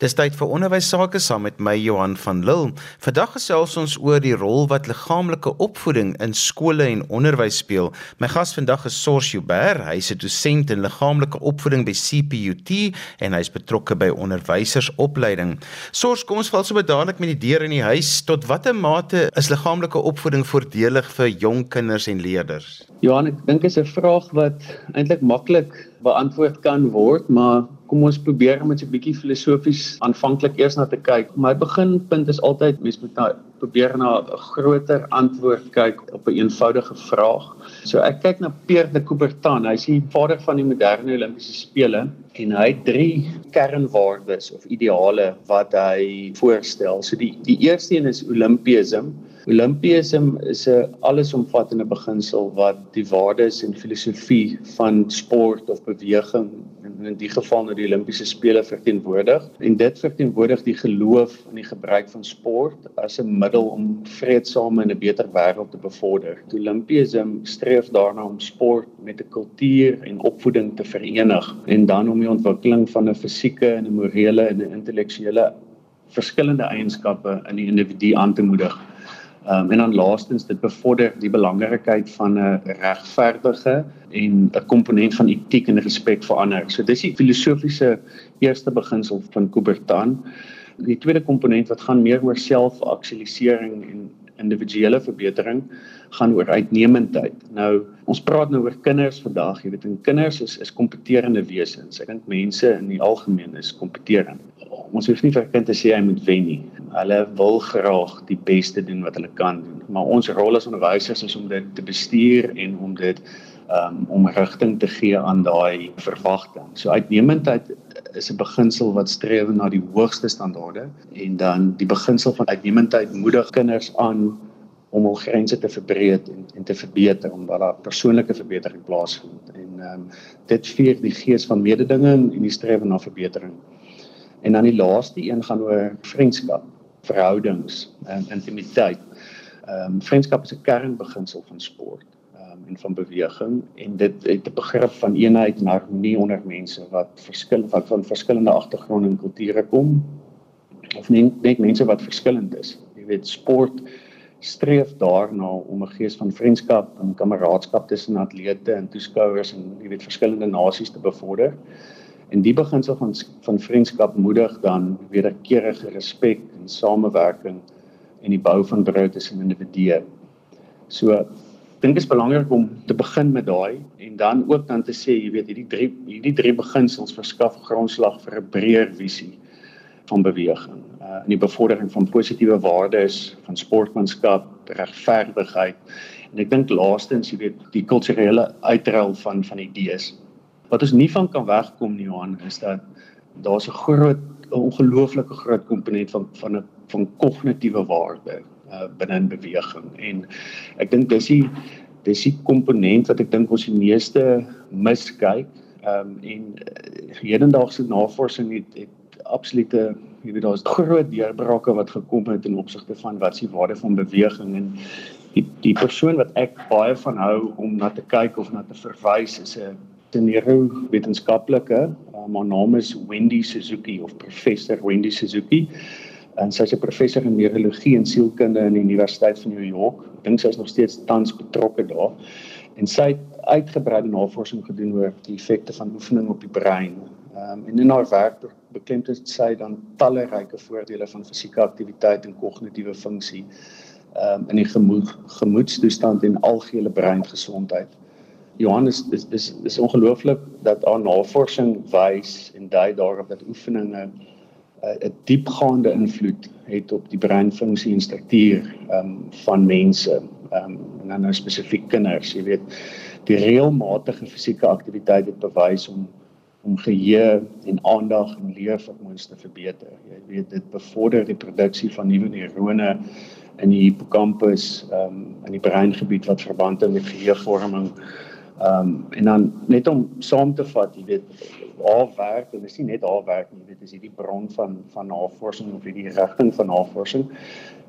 Dis tyd vir onderwys sake saam met my Johan van Lille. Vandag gesels ons oor die rol wat liggaamlike opvoeding in skole en onderwys speel. My gas vandag is Sors Joubert. Hy is 'n dosent in liggaamlike opvoeding by CPUT en hy is betrokke by onderwysersopleiding. Sors, kom ons val so bedadelik met die deur in die huis. Tot watter mate is liggaamlike opvoeding voordelig vir jong kinders en leerders? Johan, ek dink dit is 'n vraag wat eintlik maklik beantwoord kan word, maar kom ons probeer om dit 'n bietjie filosofies aanvanklik eers na te kyk. My beginpunt is altyd mens moet nou probeer na 'n groter antwoord kyk op 'n een eenvoudige vraag. So ek kyk na Pierre de Coubertin. Hy's die vader van die moderne Olimpiese spele en hy het drie kernwaardes of ideale wat hy voorstel. So die die eerste een is Olympisme. Olympisme is 'n allesomvattende beginsel wat die waardes en filosofie van sport of beweging in die geval nou die Olimpiese spele verteenwoordig en dit verteenwoordig die geloof in die gebruik van sport as 'n middel om vredesame en 'n beter wêreld te bevorder. Die Olimpisme streef daarna om sport met 'n kultuur en opvoeding te verenig en dan om die ontwikkeling van 'n fisieke en 'n morele en 'n intellektuele verskillende eienskappe in die individu aan te moedig. Um, en dan laastens dit bevorder die belangrikheid van 'n regverdige en 'n komponent van etiek en respek vir ander. So dis die filosofiese eerste beginsel van Coubertin. Die tweede komponent wat gaan meer oor selfaktualisering en individuele verbetering gaan oor uitnemendheid. Nou ons praat nou oor kinders vandag, jy weet, en kinders is is kompeterende wesens. Ek dink mense in die algemeen is kompeterend. Ons hoef nie vir kind te sê hy moet wen nie. Hulle wil graag die beste doen wat hulle kan doen. Maar ons rol as onderwysers is om dit te bestuur en om dit um, om rigting te gee aan daai verwagting. So uitnemendheid is 'n beginsel wat streef na die hoogste standaarde en dan die beginsel van uitnemendheid moedig kinders aan om hul grense te verbreek en en te verbeter omdat daar persoonlike verbetering plaasvind en ehm um, dit vier die gees van mededinging en die strewe na verbetering. En dan die laaste een gaan oor vriendskap, verhoudings en intimiteit. Ehm um, vriendskap is 'n kernbeginsel van sport um, en van beweging en dit het 'n begrip van eenheid en harmonie onder mense wat verskil wat van verskillende agtergronde en kulture kom of net net mense wat verskillend is. Jy weet sport streef daarna om 'n gees van vriendskap en kameraadskap tussen atlete en toeskouers en jy weet verskillende nasies te bevorder. En die beginsel van van vriendskap moedig dan wederkerige respek en samewerking en die bou van brou tussen individue. So dink dit is belangrik om te begin met daai en dan ook dan te sê jy weet hierdie drie hierdie drie beginsels verskaf grondslag vir 'n breër visie van beweging uh, in die bevordering van positiewe waardes van sportmanskap, regverdigheid en ek dink laastens jy weet die kulturele uitruil van van idees. Wat ons nie van kan wegkom nie Johan is dat daar's 'n groot ongelooflike groot komponent van van 'n van kognitiewe waarde uh, binne in beweging. En ek dink dis die dis die komponent wat ek dink ons die meeste miskyk. Um, en uh, hedendaagse navorsing het, het absolute jy weet daar's groot deurbrake wat gekom het in opsigte van wat s'ie waarde van beweging. En die die persoon wat ek baie van hou om na te kyk of na te verwys is 'n neurowetenskaplike uh, maar naam is Wendy Suzuki of professor Wendy Suzuki en sy is 'n professor in neurologie en sielkunde aan die Universiteit van New York. Ek dink sy is nog steeds tans betrokke daar. En sy het uitgebreide navorsing gedoen oor die effekte van oefening op die brein. Ehm um, en in haar werk beklemtoon sy dan talryke voordele van fisieke aktiwiteit en kognitiewe funksie ehm um, in die gemoed gemoedstoestand en algehele breingesondheid. Johannes is is is ongelooflik dat haar navorsing wys en dui daarop dat oefeninge 'n diepgaande invloed het op die breinfunksie en struktuur um, van mense um, en dan nou spesifiek kinders. Jy weet die reëlmatige fisieke aktiwiteit het bewys om om geheue en aandag en leervermoëns te verbeter. Jy weet dit bevorder die produksie van nuwe neurone in die hippocampus um, in die breingebied wat verband hou met geheuevorming Ehm um, en dan net om saam te vat, jy weet, haar werk en dis nie net haar werk nie, weet, dis hierdie bron van van navorsing of hierdie rigting van navorsing.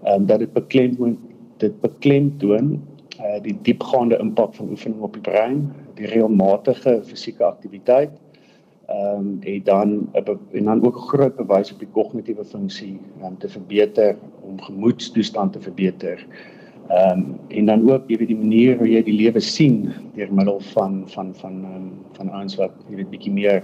Ehm um, dat dit beklemtoon dit beklemtoon uh, die diepgaande impak van oefening op die brein, die reëlmatige fisieke aktiwiteit ehm um, en dan en dan ook groot bewys op die kognitiewe funksie om um, te verbeter om gemoedstoestand te verbeter. Ehm um, en dan ook jy weet die manier hoe jy die lewe sien deur middel van van van um, van ouens wat jy weet bietjie meer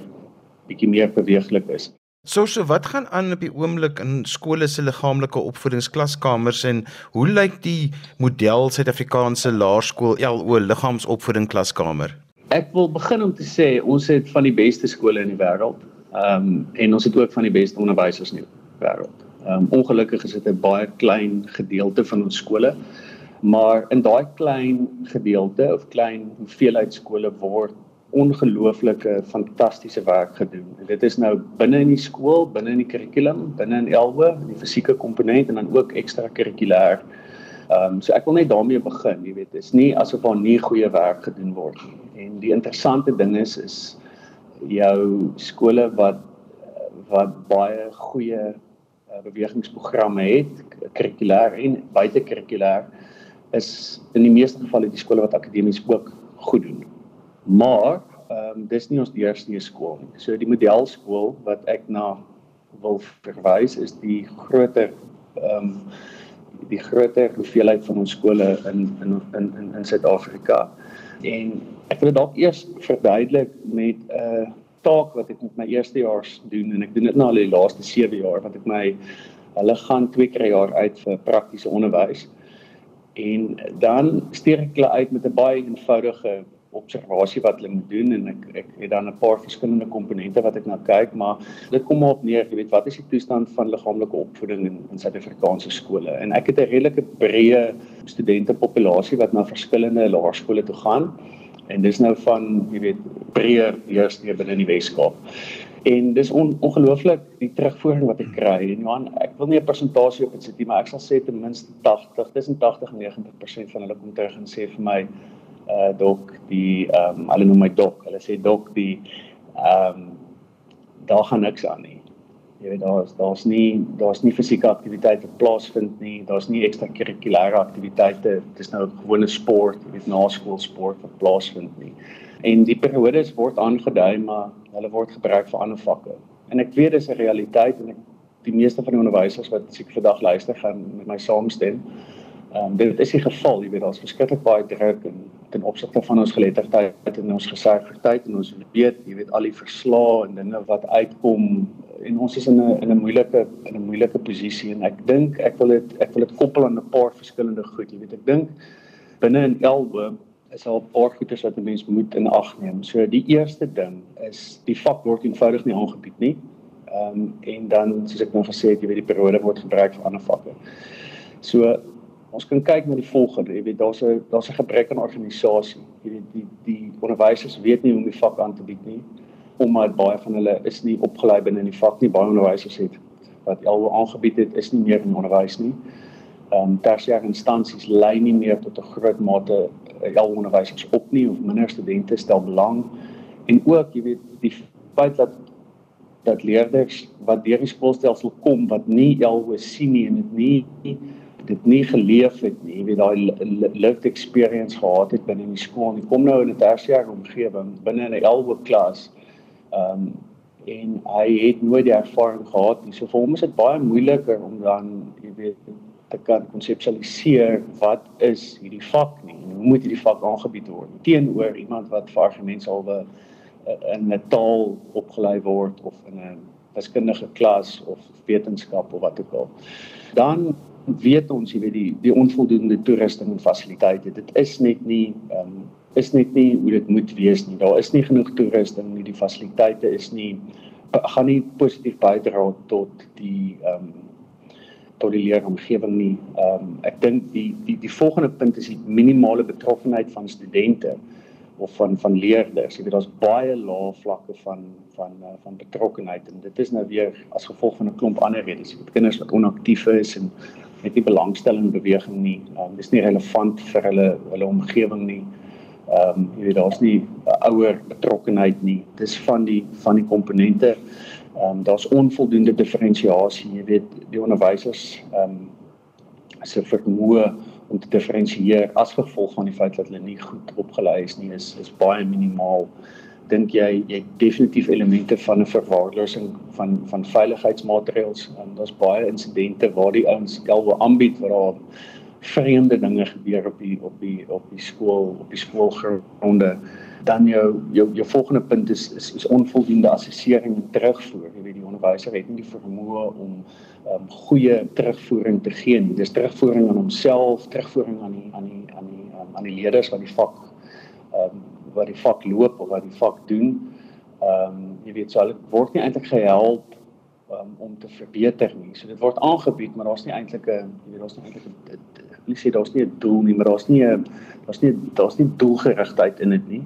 bietjie meer beweeglik is. So so wat gaan aan op die oomblik in skole se liggaamlike opvoedingsklaskamers en hoe lyk die model Suid-Afrikaanse laerskool LO liggaamsopvoeding klaskamer? Ek wil begin om te sê ons het van die beste skole in die wêreld. Ehm um, en ons het ook van die beste onderwysers in die wêreld. Ehm um, ongelukkig is dit 'n baie klein gedeelte van ons skole. Maar in daai klein gedeelte of klein hoeveelheid skole word ongelooflike fantastiese werk gedoen. En dit is nou binne in die skool, binne in die kurrikulum, binne in Elwe, die fisieke komponent en dan ook ekstrakurrikulêr. Ehm um, so ek wil net daarmee begin, jy weet, is nie asof daar nie goeie werk gedoen word nie. En die interessante ding is is jou skole wat wat baie goeie uh, bewegingsprogramme het, kurrikulêr en buitekurrikulêr is in die meeste gevalle die skole wat akademies ook goed doen. Maar ehm um, dis nie ons eerste skool nie. So die modelskool wat ek na wil verwys is die groter ehm um, die groter hoeveelheid van ons skole in in in in in Suid-Afrika. En ek wil dit dalk eers verduidelik met 'n uh, taak wat ek met my eerstejaars doen en ek doen dit nou al die laaste 7 jaar want ek my hulle gaan twee keer per jaar uit vir praktiese onderwys. En dan stuur ek hulle uit met 'n baie eenvoudige observasie wat hulle moet doen en ek ek het dan 'n paar verskillende komponente wat ek na kyk maar dit kom maar op neer jy weet wat is die toestand van liggaamlike opvoeding in in Suid-Afrikaanse skole? En ek het 'n redelike breë studentepopulasie wat na verskillende laerskole toe gaan. En dis nou van jy weet breër hier binne in die Weskaap en dis on, ongelooflik die terugvoering wat ek kry en Johan ek wil nie 'n persentasie op dit sit nie maar ek sal sê ten minste 80 tussen 80 en 90% van hulle kom terug en sê vir my uh dok die ehm um, hulle noem my dok. Hulle sê dok die ehm um, daar gaan niks aan nie. Jy weet daar's daar's nie daar's nie fisieke aktiwiteite plaasvind nie. Daar's nie ekstrakurrikulêre aktiwiteite. Dit is nou gewone sport, jy weet naskoolsport wat plaasvind nie. En die periodes word aangedui, maar hulle word gebruik vir ander vakke. En ek weet dis 'n realiteit en ek die meeste van die onderwysers wat seker vandag luister gaan met my saamstem. Ehm um, dit is die geval, jy weet daar's verskriklik baie druk en ten opsigte van ons geletterdheid en ons gesaagheid en ons weet, jy weet al die verslae en dinge wat uitkom en ons is in 'n in 'n moeilike in 'n moeilike posisie en ek dink ek wil dit ek wil dit koppel aan 'n paar verskillende goed, jy weet ek dink binne in Elbo is al 'n paar goeie wat 'n mens moet in ag neem. So die eerste ding is die vak word eenvoudig nie aangebied nie. Ehm um, en dan soos ek nou gesê het, jy weet die periode word gebruik vir ander vakke. So ons kan kyk na die volgende, jy weet daar's 'n daar's 'n gebrek aan organisasie. Jy weet die die onderwysers weet nie hoe om die vak aan te bied nie omdat baie van hulle is nie opgelei binne in die vak nie. Baie onderwysers het wat al aangebied het is nie meer in onderwys nie. Ehm um, tersiêre instansies lei nie meer tot 'n groot mate uh, al onderwysers op nie of minder studente stel belang en ook jy weet die feit dat dat leerders wat deur die skoolstelsel kom wat nie alhoewel sien nie en dit nie, dit nie geleef het nie, jy weet daai lived experience gehad het binne in die skool. Jy kom nou in 'n tersiêre omgewing binne in 'n elwe klas. Ehm um, en hy het nooit die ervaring gehad nie. So vir hom is dit baie moeiliker om dan jy weet te kan konseptualiseer wat is hierdie vak nie. En hoe moet hierdie vak aangebied word? Teenoor iemand wat vir argumentshalwe eh, in 'n taal opgelei word of in 'n wiskundige klas of wetenskap of wat ook al. Dan weet ons jy weet die die onvoldoende toerusting en fasiliteite. Dit is net nie ehm um, is net nie hoe dit moet wees nie. Daar is nie genoeg toerusting nie. Die fasiliteite is nie gaan nie positief bydra tot die ehm um, tot die leeromgewing nie ehm um, ek dink die die die volgende punt is die minimale betrokkenheid van studente of van van leerders jy weet daar's baie lae vlakke van van uh, van betrokkenheid en dit is nou weer as gevolg van 'n klomp ander redes jy weet kinders wat onaktief is en het nie belangstelling in beweging nie. Ehm um, dis nie relevant vir hulle hulle omgewing nie. Ehm um, jy weet daar's nie 'n ouer betrokkenheid nie. Dis van die van die komponente. Ehm um, daar's onvoldoende diferensiasie. Jy weet die onderwysers ehm um, se vermoë om te diferensieer as gevolg van die feit dat hulle nie goed opgelei is nie is is baie minimaal. dink jy jy definitief elemente van 'n verwaarlosing van van veiligheidsmaatreëls. En daar's baie insidente waar die ouens elwe aanbied waar daar vreemde dinge gebeur op die op die op die skool op die skoolgronde dan jou jou jou volgende punt is is, is onvoldoende assessering en terugvoer. Jy weet die onderwyser het nie die vermoë om um, goeie terugvoering te gee nie. Dis terugvoering aan homself, terugvoering aan die aan die aan die um, aan die leerders wat die vak ehm um, wat die vak loop of wat die vak doen. Ehm um, jy weet so hulle word nie eintlik gehelp um, om te verbeter nie. So dit word aangebied, maar daar's nie eintlik 'n jy weet daar's nie eintlik 'n ek sê daar's nie 'n doel nie, maar daar's nie 'n daar's nie daar's nie doelgerigtheid in dit nie.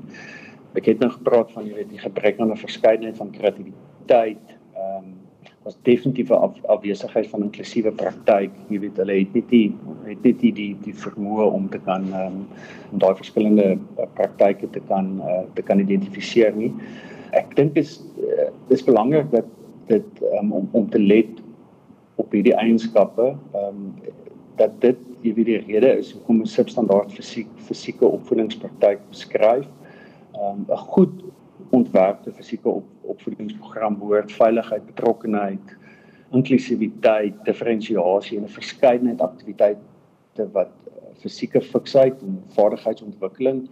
Ek het nou gepraat van jy weet die gebrek aan 'n verskeidenheid van kreatiwiteit. Ehm um, was definitief 'n af, afwesigheid van inklusiewe praktyk. Jy weet hulle het net die het net die die, die vermoë om te kan ehm um, daai verskillende uh, praktyke te kan uh, te kan identifiseer nie. Ek dink is uh, dis belangrik dat dit um, om om te let op hierdie eienskappe ehm um, dat dit jy weet die rede is hoekom 'n substandaard fisiek fisieke opvoedingspraktyk beskryf. Um, 'n goed ontwerpte fisieke op, opvoedingsprogram behoort veiligheid, betrokkenheid, inklusiwiteit, diferensiasie en 'n verskeidenheid aktiwiteite wat uh, fisieke fiksheid en vaardigheidsontwikkeling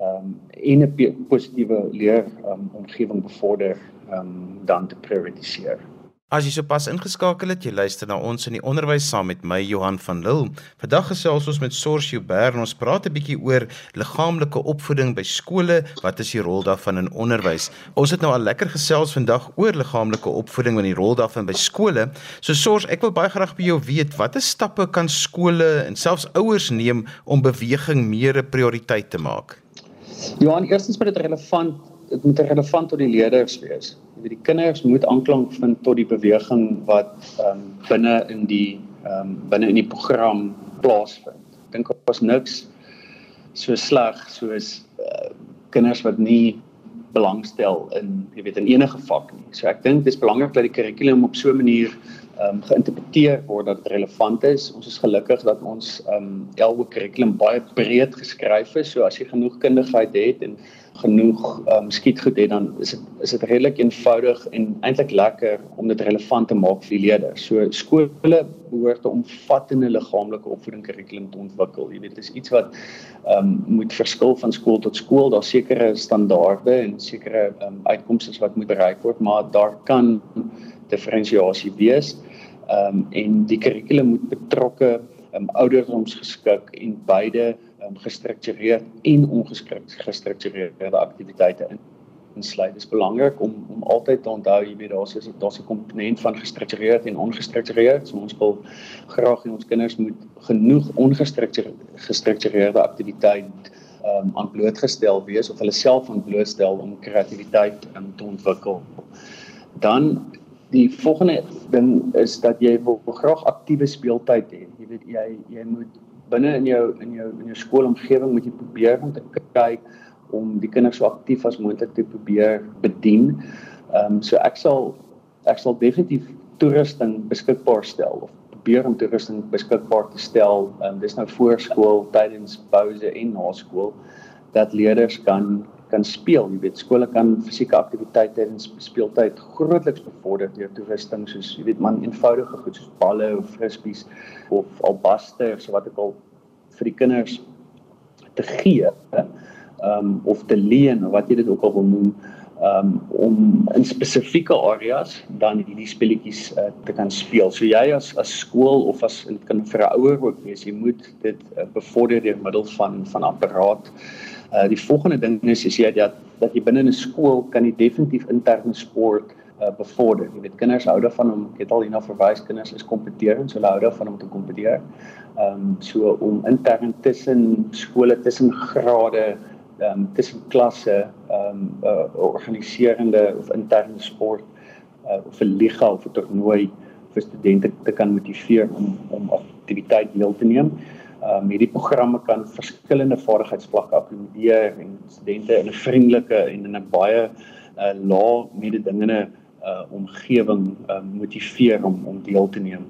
um, en 'n positiewe leer um, omgewing bevorder um, dan te prioritiseer. As jy sopas ingeskakel het, jy luister na ons in die onderwys saam met my Johan van Lille. Vandag gesels ons met Sorsio Bern. Ons praat 'n bietjie oor liggaamlike opvoeding by skole. Wat is die rol daarvan in onderwys? Ons het nou al lekker gesels vandag oor liggaamlike opvoeding en die rol daarvan by skole. So Sors, ek wil baie graag by jou weet, watter stappe kan skole en selfs ouers neem om beweging meer 'n prioriteit te maak? Johan, eerstens moet dit relevant dit moet relevant tot die leerders wees. Weet die kinders moet aanklank vind tot die beweging wat ehm um, binne in die ehm um, binne in die program plaasvind. Ek dink was niks so sleg soos uh, kinders wat nie belangstel in jy weet in enige vak nie. So ek dink dit is belangrik dat die kurrikulum op so 'n manier um, geïnterpreteer word dat dit relevant is. Ons is gelukkig dat ons ehm um, elke kurrikulum baie breed geskryf is. So as jy genoeg kundigheid het en genoeg um, skietgoed het dan is dit is dit redelik eenvoudig en eintlik lekker om dit relevant te maak vir leerders. So skole behoort 'n omvattende liggaamlike opvoeding kurrikulum te ontwikkel. Jy weet dit is iets wat ehm um, moet verskil van skool tot skool. Daar's sekere standaarde en sekere ehm um, uitkomste wat moet bereik word, maar daar kan diferensiasie wees. Ehm um, en die kurrikulum moet betrokke ehm um, ouderdomsgeskik en beide um, gestruktureerd en ongestruktureerde aktiwiteite in insluit. Dit is belangrik om om altyd te onthou jy weet daar's is daar's 'n komponent van gestruktureerd en ongestruktureerd. So ons wil graag hê ons kinders moet genoeg ongestruktureerde gestruktureerde aktiwiteit um, aan blootgestel wees of hulle self aan blootstel om kreatiwiteit um, te ontwikkel. Dan die volgende ding is dat jy wil graag aktiewe speeltyd hê. Jy weet jy jy moet binne in jou in jou in jou skoolomgewing moet jy probeer om te kyk om die kinders so aktief as moontlik te probeer bedien. Ehm um, so ek sal ek sal definitief toerusting beskikbaar stel of probeer om toerusting beskikbaar te stel. Ehm um, dis nou voor skool, tydens pouse en na skool dat leerders kan kan speel. Jy weet skole kan fisieke aktiwiteite en speeltyd grootliks bevorder deur toerusting soos jy weet man eenvoudige goed soos balle of frisbees of albasters wat ek al vir die kinders te gee um, of te leen of wat jy dit ook al wil noem um, om in spesifieke areas dan hierdie speletjies uh, te kan speel. So jy as as skool of as dit kan vir 'n ouer ook wees, jy moet dit uh, bevorder deur middel van van apparaat Uh die volgende ding is is jy dat dat jy binne 'n skool kan jy definitief interne sport uh bevorder. Jy weet kinders hou daarvan om ek het al hierna verwys kinders is kompeterend, so hulle hou daarvan om te kompeteer. Ehm um, so om intern tussen skole, tussen grade, ehm um, tussen klasse, ehm um, uh organiserende of interne sport uh of 'n liga of 'n toernooi vir studente te kan motiveer om om aktiwiteit deel te neem. Ehm um, hierdie programme kan verskillende vaardigheidsvlakke akkommodeer en studente in 'n vriendelike en in 'n baie uh, lae mededingende uh, omgewing uh, motiveer om om deel te neem.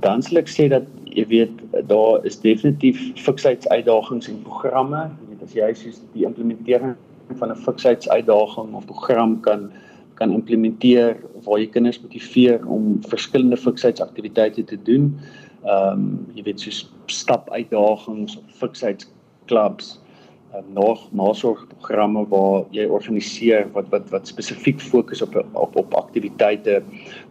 Dan sal ek sê dat jy weet daar is definitief fiksheidsuitdagings en programme, jy weet as jy soos die implementering van 'n fiksheidsuitdaging of program kan kan implementeer waar jy kinders motiveer om verskillende fiksheidsaktiwiteite te doen. Ehm um, jy weet soos stap uitdagings of fiksheidklubs um, nog nasorgprogramme waar jy organiseer wat wat wat spesifiek fokus op op op aktiwiteite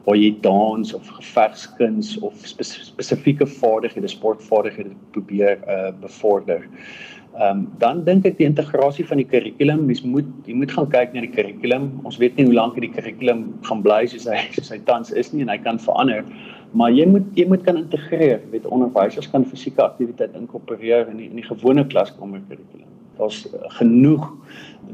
waar jy dans of gevegskuns of spesifieke vaardighede, sportvaardighede probeer uh bevorder. Ehm um, dan dink ek die integrasie van die kurrikulum, mens moet jy moet gaan kyk na die kurrikulum. Ons weet nie hoe lank die kurrikulum gaan bly soos hy soos hy tans is nie en hy kan verander. Maar jy moet jy moet kan integreer. Weet onderwysers kan fisieke aktiwiteit inkorporeer in die, in die gewone klaskamer kurrikulum daar's genoeg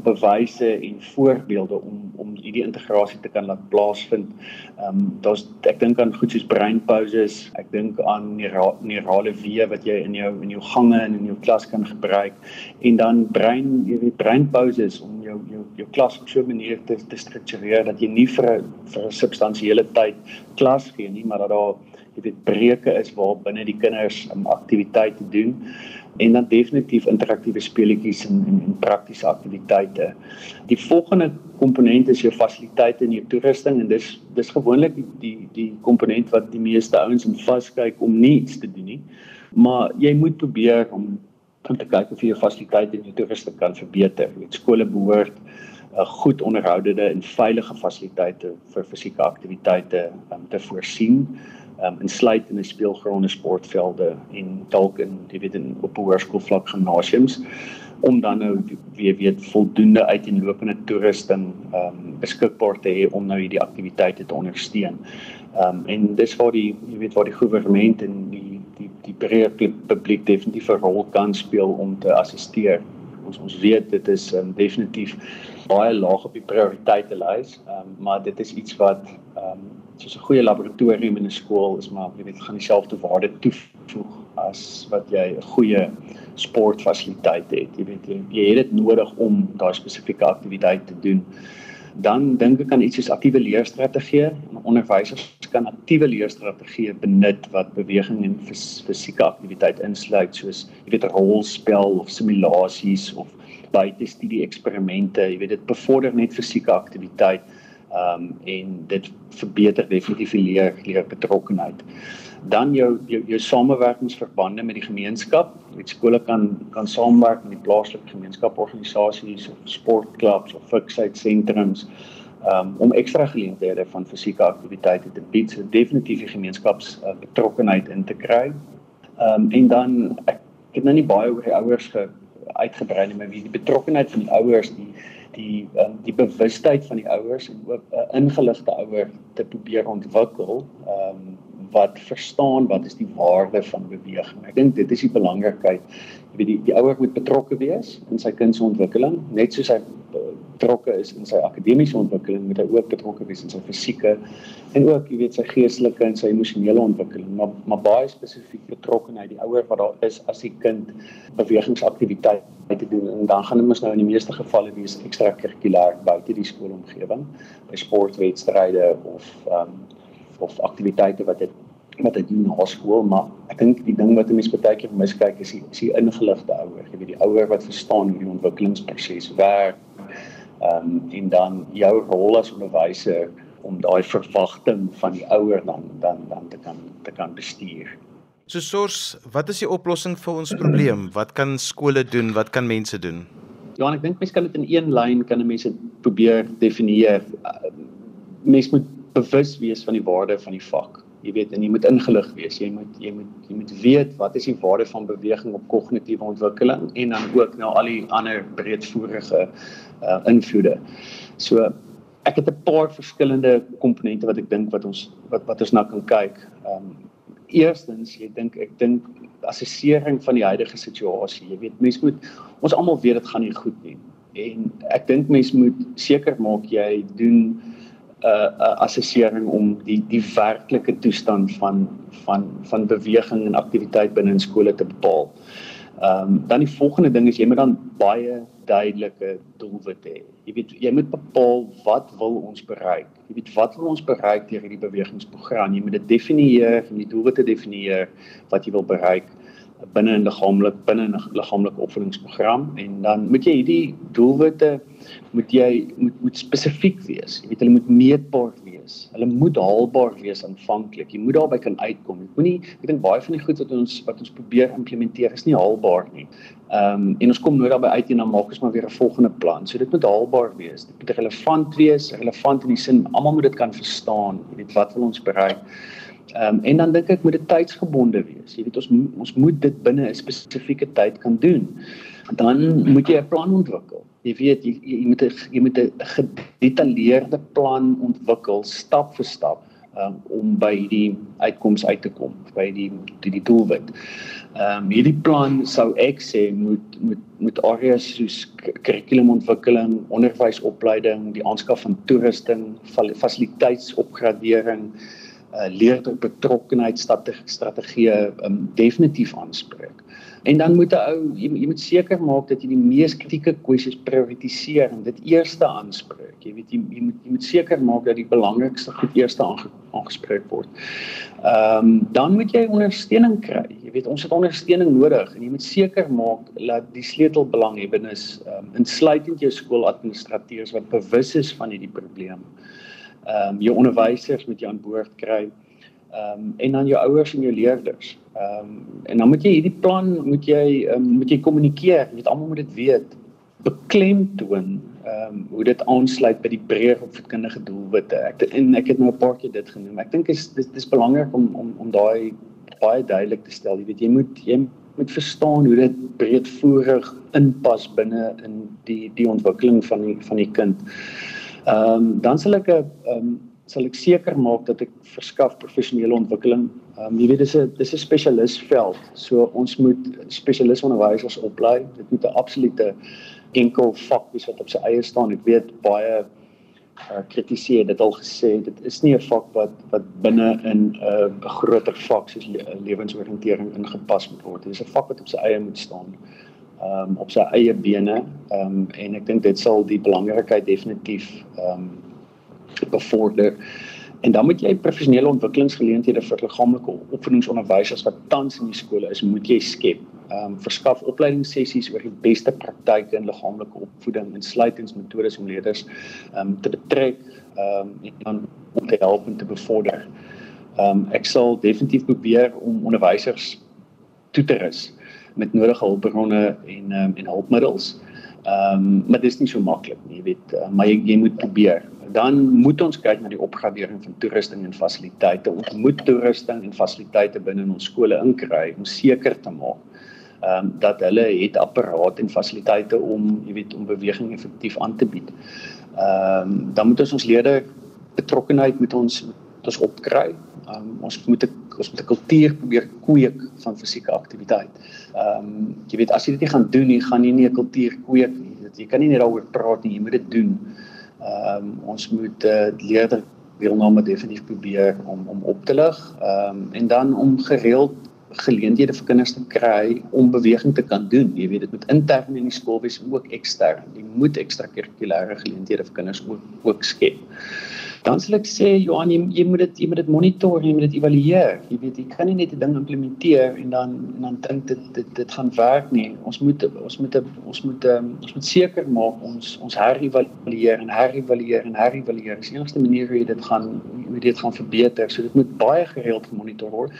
bewyse en voorbeelde om om hierdie integrasie te kan laat plaasvind. Ehm um, daar's ek dink aan goed soos breinpauses, ek dink aan neurale weë wat jy in jou in jou gange en in jou klas kan gebruik en dan brein jy weet breinpauses om jou jou jou klas op so 'n manier te te struktureer dat jy nie vir vir 'n substansiële tyd klas gee nie, maar dat daar jy weet breuke is waar binne die kinders um, aktiwiteite doen en dan definitief interaktiewe speletjies en en, en praktiese aktiwiteite. Die volgende komponent is jou fasiliteite en jou toerusting en dis dis gewoonlik die die die komponent wat die meeste ouens in vaskyk om nie iets te doen nie. Maar jy moet probeer om om te kyk of jy jou fasiliteite en jou toerusting kan verbeter. Weet skole behoort 'n uh, goed onderhoudende en veilige fasiliteite vir fisieke aktiwiteite um, te voorsien um, insluit in 'n speelgronde, sportvelde en dalk in jy weet in op hoërskoolvlak gimnasiums om dan nou weer weet voldoende uiteenlopende toerusting ehm um, beskikbaar te hê om nou hierdie aktiwiteite te ondersteun. Ehm um, en dis waar die jy weet waar die regering en die die die breër publiek definitief 'n rol kan speel om te assisteer. Ons ons weet dit is um, definitief baie laag op die prioriteitenlys, ehm um, maar dit is iets wat ehm um, soos 'n goeie laboratorium in 'n skool is maar jy weet gaan dieselfde waarde toevoeg as wat jy 'n goeie sportfasiliteit het. Jy weet jy, jy het dit nodig om daai spesifieke aktiwiteit te doen. Dan dink ek aan iets soos aktiewe leerstrategieë. Onderwysers kan aktiewe leerstrategieë benut wat beweging en fys fisieke aktiwiteit insluit soos jy weet rolspel of simulasies of buitestudie eksperimente. Jy weet dit bevorder net fisieke aktiwiteit Ehm um, en dit verbeter definitief die leer leer betrokkenheid. Dan jou jou, jou samewerkingsverbande met die gemeenskap. Met skole kan kan saamwerk met die plaaslike gemeenskaporganisasies of sportklubs of fiksheidsentrums um, om ekstra geleenthede van fisieke aktiwiteite te bied, so definitief die gemeenskaps uh, betrokkenheid in te kry. Ehm um, en dan ek, het nou nie baie oor die ouers ge uitgebrei nie, maar wie die betrokkenheid van die ouers die die um, die bewustheid van die ouers en ook 'n uh, ingeligte ouer te probeer ontwikkel ehm um, wat verstaan wat is die waarde van beweging. Ek dink dit is die belangrikheid. Jy weet die die ouer moet betrokke wees in sy kind se ontwikkeling, net soos hy betrokke is in sy akademiese ontwikkeling, moet hy ook betrokke wees in sy fisieke en ook jy weet sy geestelike en sy emosionele ontwikkeling. Maar maar baie spesifiek betrokkenheid die ouer wat daar is as die kind bewegingsaktiwiteite te doen en dan gaan dit mos nou in die meeste gevalle wees ekstrakurrikulêr buite die skoolomgewing by sportwedstryde of ehm um, of aktiwiteite wat dit wat dit doen na skool maar ek dink die ding wat 'n mens baie keer miskyk is die, is die ingeligte ouer jy weet die ouer wat verstaan hoe die ontwikkelingsproses werk ehm um, en dan jou rol as onderwyser om daai verwagting van die ouer dan dan dan te kan te kan bestuur. So sors, wat is die oplossing vir ons probleem? Wat kan skole doen? Wat kan mense doen? Ja, ek dink mense kan dit in een lyn kan mense probeer definieer. Mense moet bewus wees van die waarde van die vak. Jy weet, en jy moet ingelig wees. Jy moet jy moet jy moet weet wat is die waarde van beweging op kognitiewe ontwikkeling en dan ook nou al die ander breedvoerige uh, invloede. So ek het 'n paar verskillende komponente wat ek dink wat ons wat wat ons na kan kyk. Ehm um, eerstens, jy dink ek dink assessering van die huidige situasie. Jy weet mense moet ons almal weet dit gaan nie goed nie. En ek dink mense moet seker maak jy doen 'n uh, assessering om die die werklike toestand van van van beweging en aktiwiteit binne in skole te bepaal. Ehm um, dan die volgende ding is jy moet dan baie duidelike doelwitte hê. Jy weet jy moet bepaal wat wil ons bereik. Jy weet wat wil ons bereik deur hierdie bewegingsprogram? Jy moet dit definieer en die doelwitte definieer wat jy wil bereik. Binne 'n liggaamlik binne 'n liggaamlike opvoedingsprogram en dan moet jy hierdie doelwitte moet jy moet moet spesifiek wees. Jy weet hulle moet meetbaar wees. Hulle moet haalbaar wees aanvanklik. Jy moet daarby kan uitkom. Jy moenie ek dink baie van die goed wat ons wat ons probeer implementeer is nie haalbaar nie. Ehm um, en ons kom nooit daarby uit en dan maak ons maar weer 'n volgende plan. So dit moet haalbaar wees. Dit moet relevant wees, relevant in die sin almal moet dit kan verstaan. Jy weet wat wil ons bereik? Ehm um, en dan dink ek moet dit tydsgebonde wees. Jy weet ons ons moet dit binne 'n spesifieke tyd kan doen. Dan moet jy 'n plan ontwikkel. Jy weet jy, jy moet 'n jy moet 'n gedetailleerde plan ontwikkel stap vir stap um, om by die uitkoms uit te kom, by die die, die doelwit. Ehm um, hierdie plan sou ek sê moet moet moet areas soos kurrikulumontwikkeling, onderwysopleiding, die aanskaf van toerusting, fasiliteitsopgradering, uh, leerder betrokkenheid strategieë um, definitief aanspreek. En dan moet 'n ou jy, jy moet seker maak dat jy die mees kritieke kwessies prioritiseer en dit eerste aanspreek. Jy weet jy, jy moet jy moet seker maak dat die belangrikste goed eerste aange, aangespreek word. Ehm um, dan moet jy ondersteuning kry. Jy weet ons het ondersteuning nodig en jy moet seker maak dat die sleutelbelanghebbendes ehm um, insluitend jou skooladministrateurs wat bewus is van hierdie probleme. Ehm um, jou onderwysers moet jy aan boord kry. Ehm um, en dan jou ouers en jou leerders. Ehm um, en dan moet jy hierdie plan moet jy um, moet jy kommunikeer. Jy weet almal moet dit weet. Beklemtoon ehm um, hoe dit aansluit by die breër opvoedkundige doelwitte. Ek en ek het nou 'n paar keer dit genoem. Ek dink is dis dis belangrik om om om daai baie duidelik te stel. Jy weet jy moet jy moet verstaan hoe dit breedvoerig inpas binne in die die ontwikkeling van die van die kind. Ehm um, dan sal ek 'n ehm um, sal ek seker maak dat ek verskaf professionele ontwikkeling. Ehm um, jy weet dis 'n dis 'n spesialisveld. So ons moet spesialisonderwysers oplei. Dit moet 'n absolute enkel vak wees wat op sy eie staan. Ek weet baie uh, kritiseer dit al gesê dit is nie 'n vak wat wat binne in 'n uh, groter vak soos le lewensoriëntering ingepas moet word. Dit is 'n vak wat op sy eie moet staan. Ehm um, op sy eie bene. Ehm um, en ek dink dit sal die belangrikheid definitief ehm um, bevorder. En dan moet jy professionele ontwikkelingsgeleenthede vir liggaamlike opvoedingsonderwysers wat tans in die skole is, moet jy skep. Ehm um, verskaf opleidingssessies oor die beste praktyke in liggaamlike opvoeding en sluitingsmetodes om leerders ehm um, te betrek ehm um, en om te help en te bevorder. Ehm um, ek sal definitief probeer om onderwysers toe te rus met nodige hulpbronne en um, en hulpmiddels. Ehm um, maar dit is nie so maklik nie, jy weet, uh, maar jy, jy moet probeer dan moet ons kyk na die opgradering van toerusting en fasiliteite. Ons moet toerusting en fasiliteite binne in ons skole inkry om seker te maak ehm um, dat hulle het apparaat en fasiliteite om, jy weet, om beweging effektief aan te bied. Ehm um, dan moet ons ons lede betrokkenheid met ons met ons opkry. Ehm um, ons moet 'n ons moet 'n kultuur probeer kweek van fisieke aktiwiteit. Ehm um, jy weet as jy dit nie gaan doen nie, gaan jy nie 'n kultuur kweek nie. Jy kan nie net daaroor praat nie, jy moet dit doen. Ehm um, ons moet uh, leerder deelname definitief probeer om om op te lig. Ehm um, en dan om gereeld geleenthede vir kinders te kry om beweging te kan doen. Jy weet dit moet intern in die skool wees ook ekstern. Jy moet ekstrakurrikulêre geleenthede vir kinders ook ook skep dan sal ek sê Johan jy, jy moet dit jy moet dit monitor jy moet dit evalueer. Jy weet jy kan nie net 'n ding implementeer en dan en dan dink dit dit dit gaan werk nie. Ons moet ons moet ons moet um, ons moet seker maak ons ons herëvalueer en herëvalueer en herëvalueer. Is die enigste manier hoe jy dit gaan hoe dit gaan verbeter. So dit moet baie gereeld gemonitor word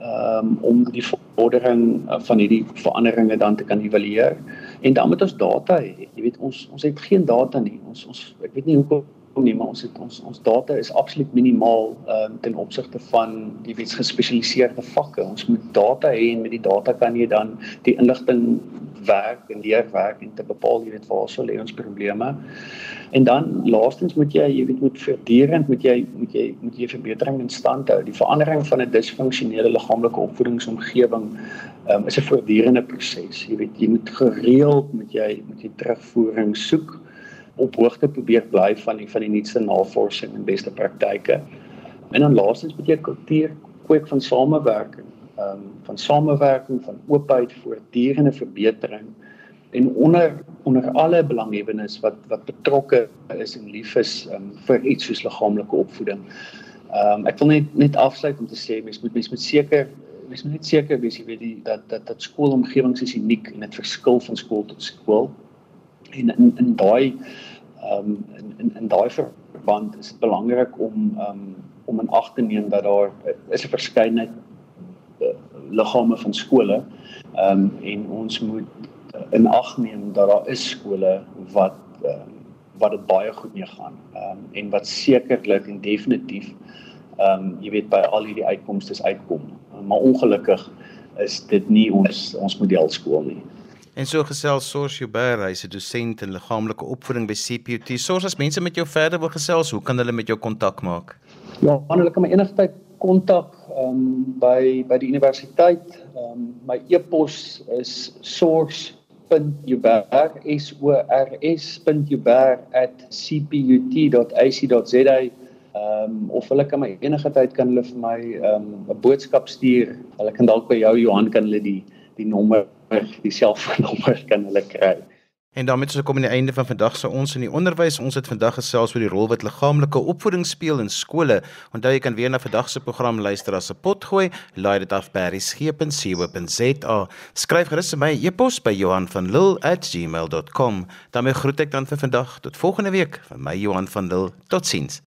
um, om die vordering uh, van hierdie veranderinge dan te kan evalueer. En dan moet ons data hê. Jy weet ons ons het geen data nie. Ons ons ek weet nie hoekom nie, maar ons het ons ons data is absoluut minimaal ehm uh, ten opsigte van die wets gespesialiseerde vakke. Ons moet data hê en met die data kan jy dan die inligting werk en leer werk en te bepaal jy weet waar sou lê ons probleme. En dan laastens moet jy jy weet moet voortdurend moet jy moet jy moet jy verbetering in stand hou. Die verandering van 'n disfunksionele liggaamlike opvoedingsomgewing um, is 'n voortdurende proses. Jy weet jy moet gereeld moet jy moet jy terugvoering soek op hoogte probeer bly van die van die nuutste navorsing en beste praktyke. En dan laastens moet jy kultuur kweek van samewerking, ehm um, van samewerking, van oopheid vir dierende verbetering en onder onder alle belanghebbendes wat wat betrokke is en lief is um, vir iets soos liggaamlike opvoeding. Ehm um, ek wil net net afsluit om te sê mens moet mens moet seker mens moet net seker wees jy weet die dat dat dat skoolomgewings is uniek en dit verskil van skool tot skool. En in in daai ehm um, in in, in daai verband is dit belangrik om ehm um, om in ag te neem dat daar is 'n verskeidenheid uh, liggame van skole. Ehm um, en ons moet uh, in ag neem dat daar is skole wat ehm um, wat dit baie goed mee gaan. Ehm um, en wat sekerlik en definitief ehm um, jy weet by al hierdie uitkomste uitkom. Maar ongelukkig is dit nie ons ons modelskool nie. En so gesels Sors Joubert, hy's 'n dosent in liggaamlike opvoeding by CPUT. Sors, as mense met jou verder wil gesels, hoe kan hulle met jou kontak maak? Ja, hulle kan my enigstyd kontak ehm um, by by die universiteit. Ehm um, my e-pos is sors joubert s o r s.joubert@cput.ac.za ehm um, of hulle kan my enige tyd kan hulle vir my ehm um, 'n boodskap stuur. Hulle kan dalk by jou Johan kan hulle die die nommer, die selfoonnommer kan hulle kry. En daarmee ons gekom aan die einde van vandag se ons in die onderwys. Ons het vandag gesels oor die rol wat liggaamlike opvoeding speel in skole. Onthou jy kan weer na vandag se program luister as 'n potgooi. Laai dit af by resgep.co.za. Skryf gerus my e-pos by Johan van Lille@gmail.com. daarmee groet ek dan vir vandag tot volgende week van my Johan van Lille. Totsiens.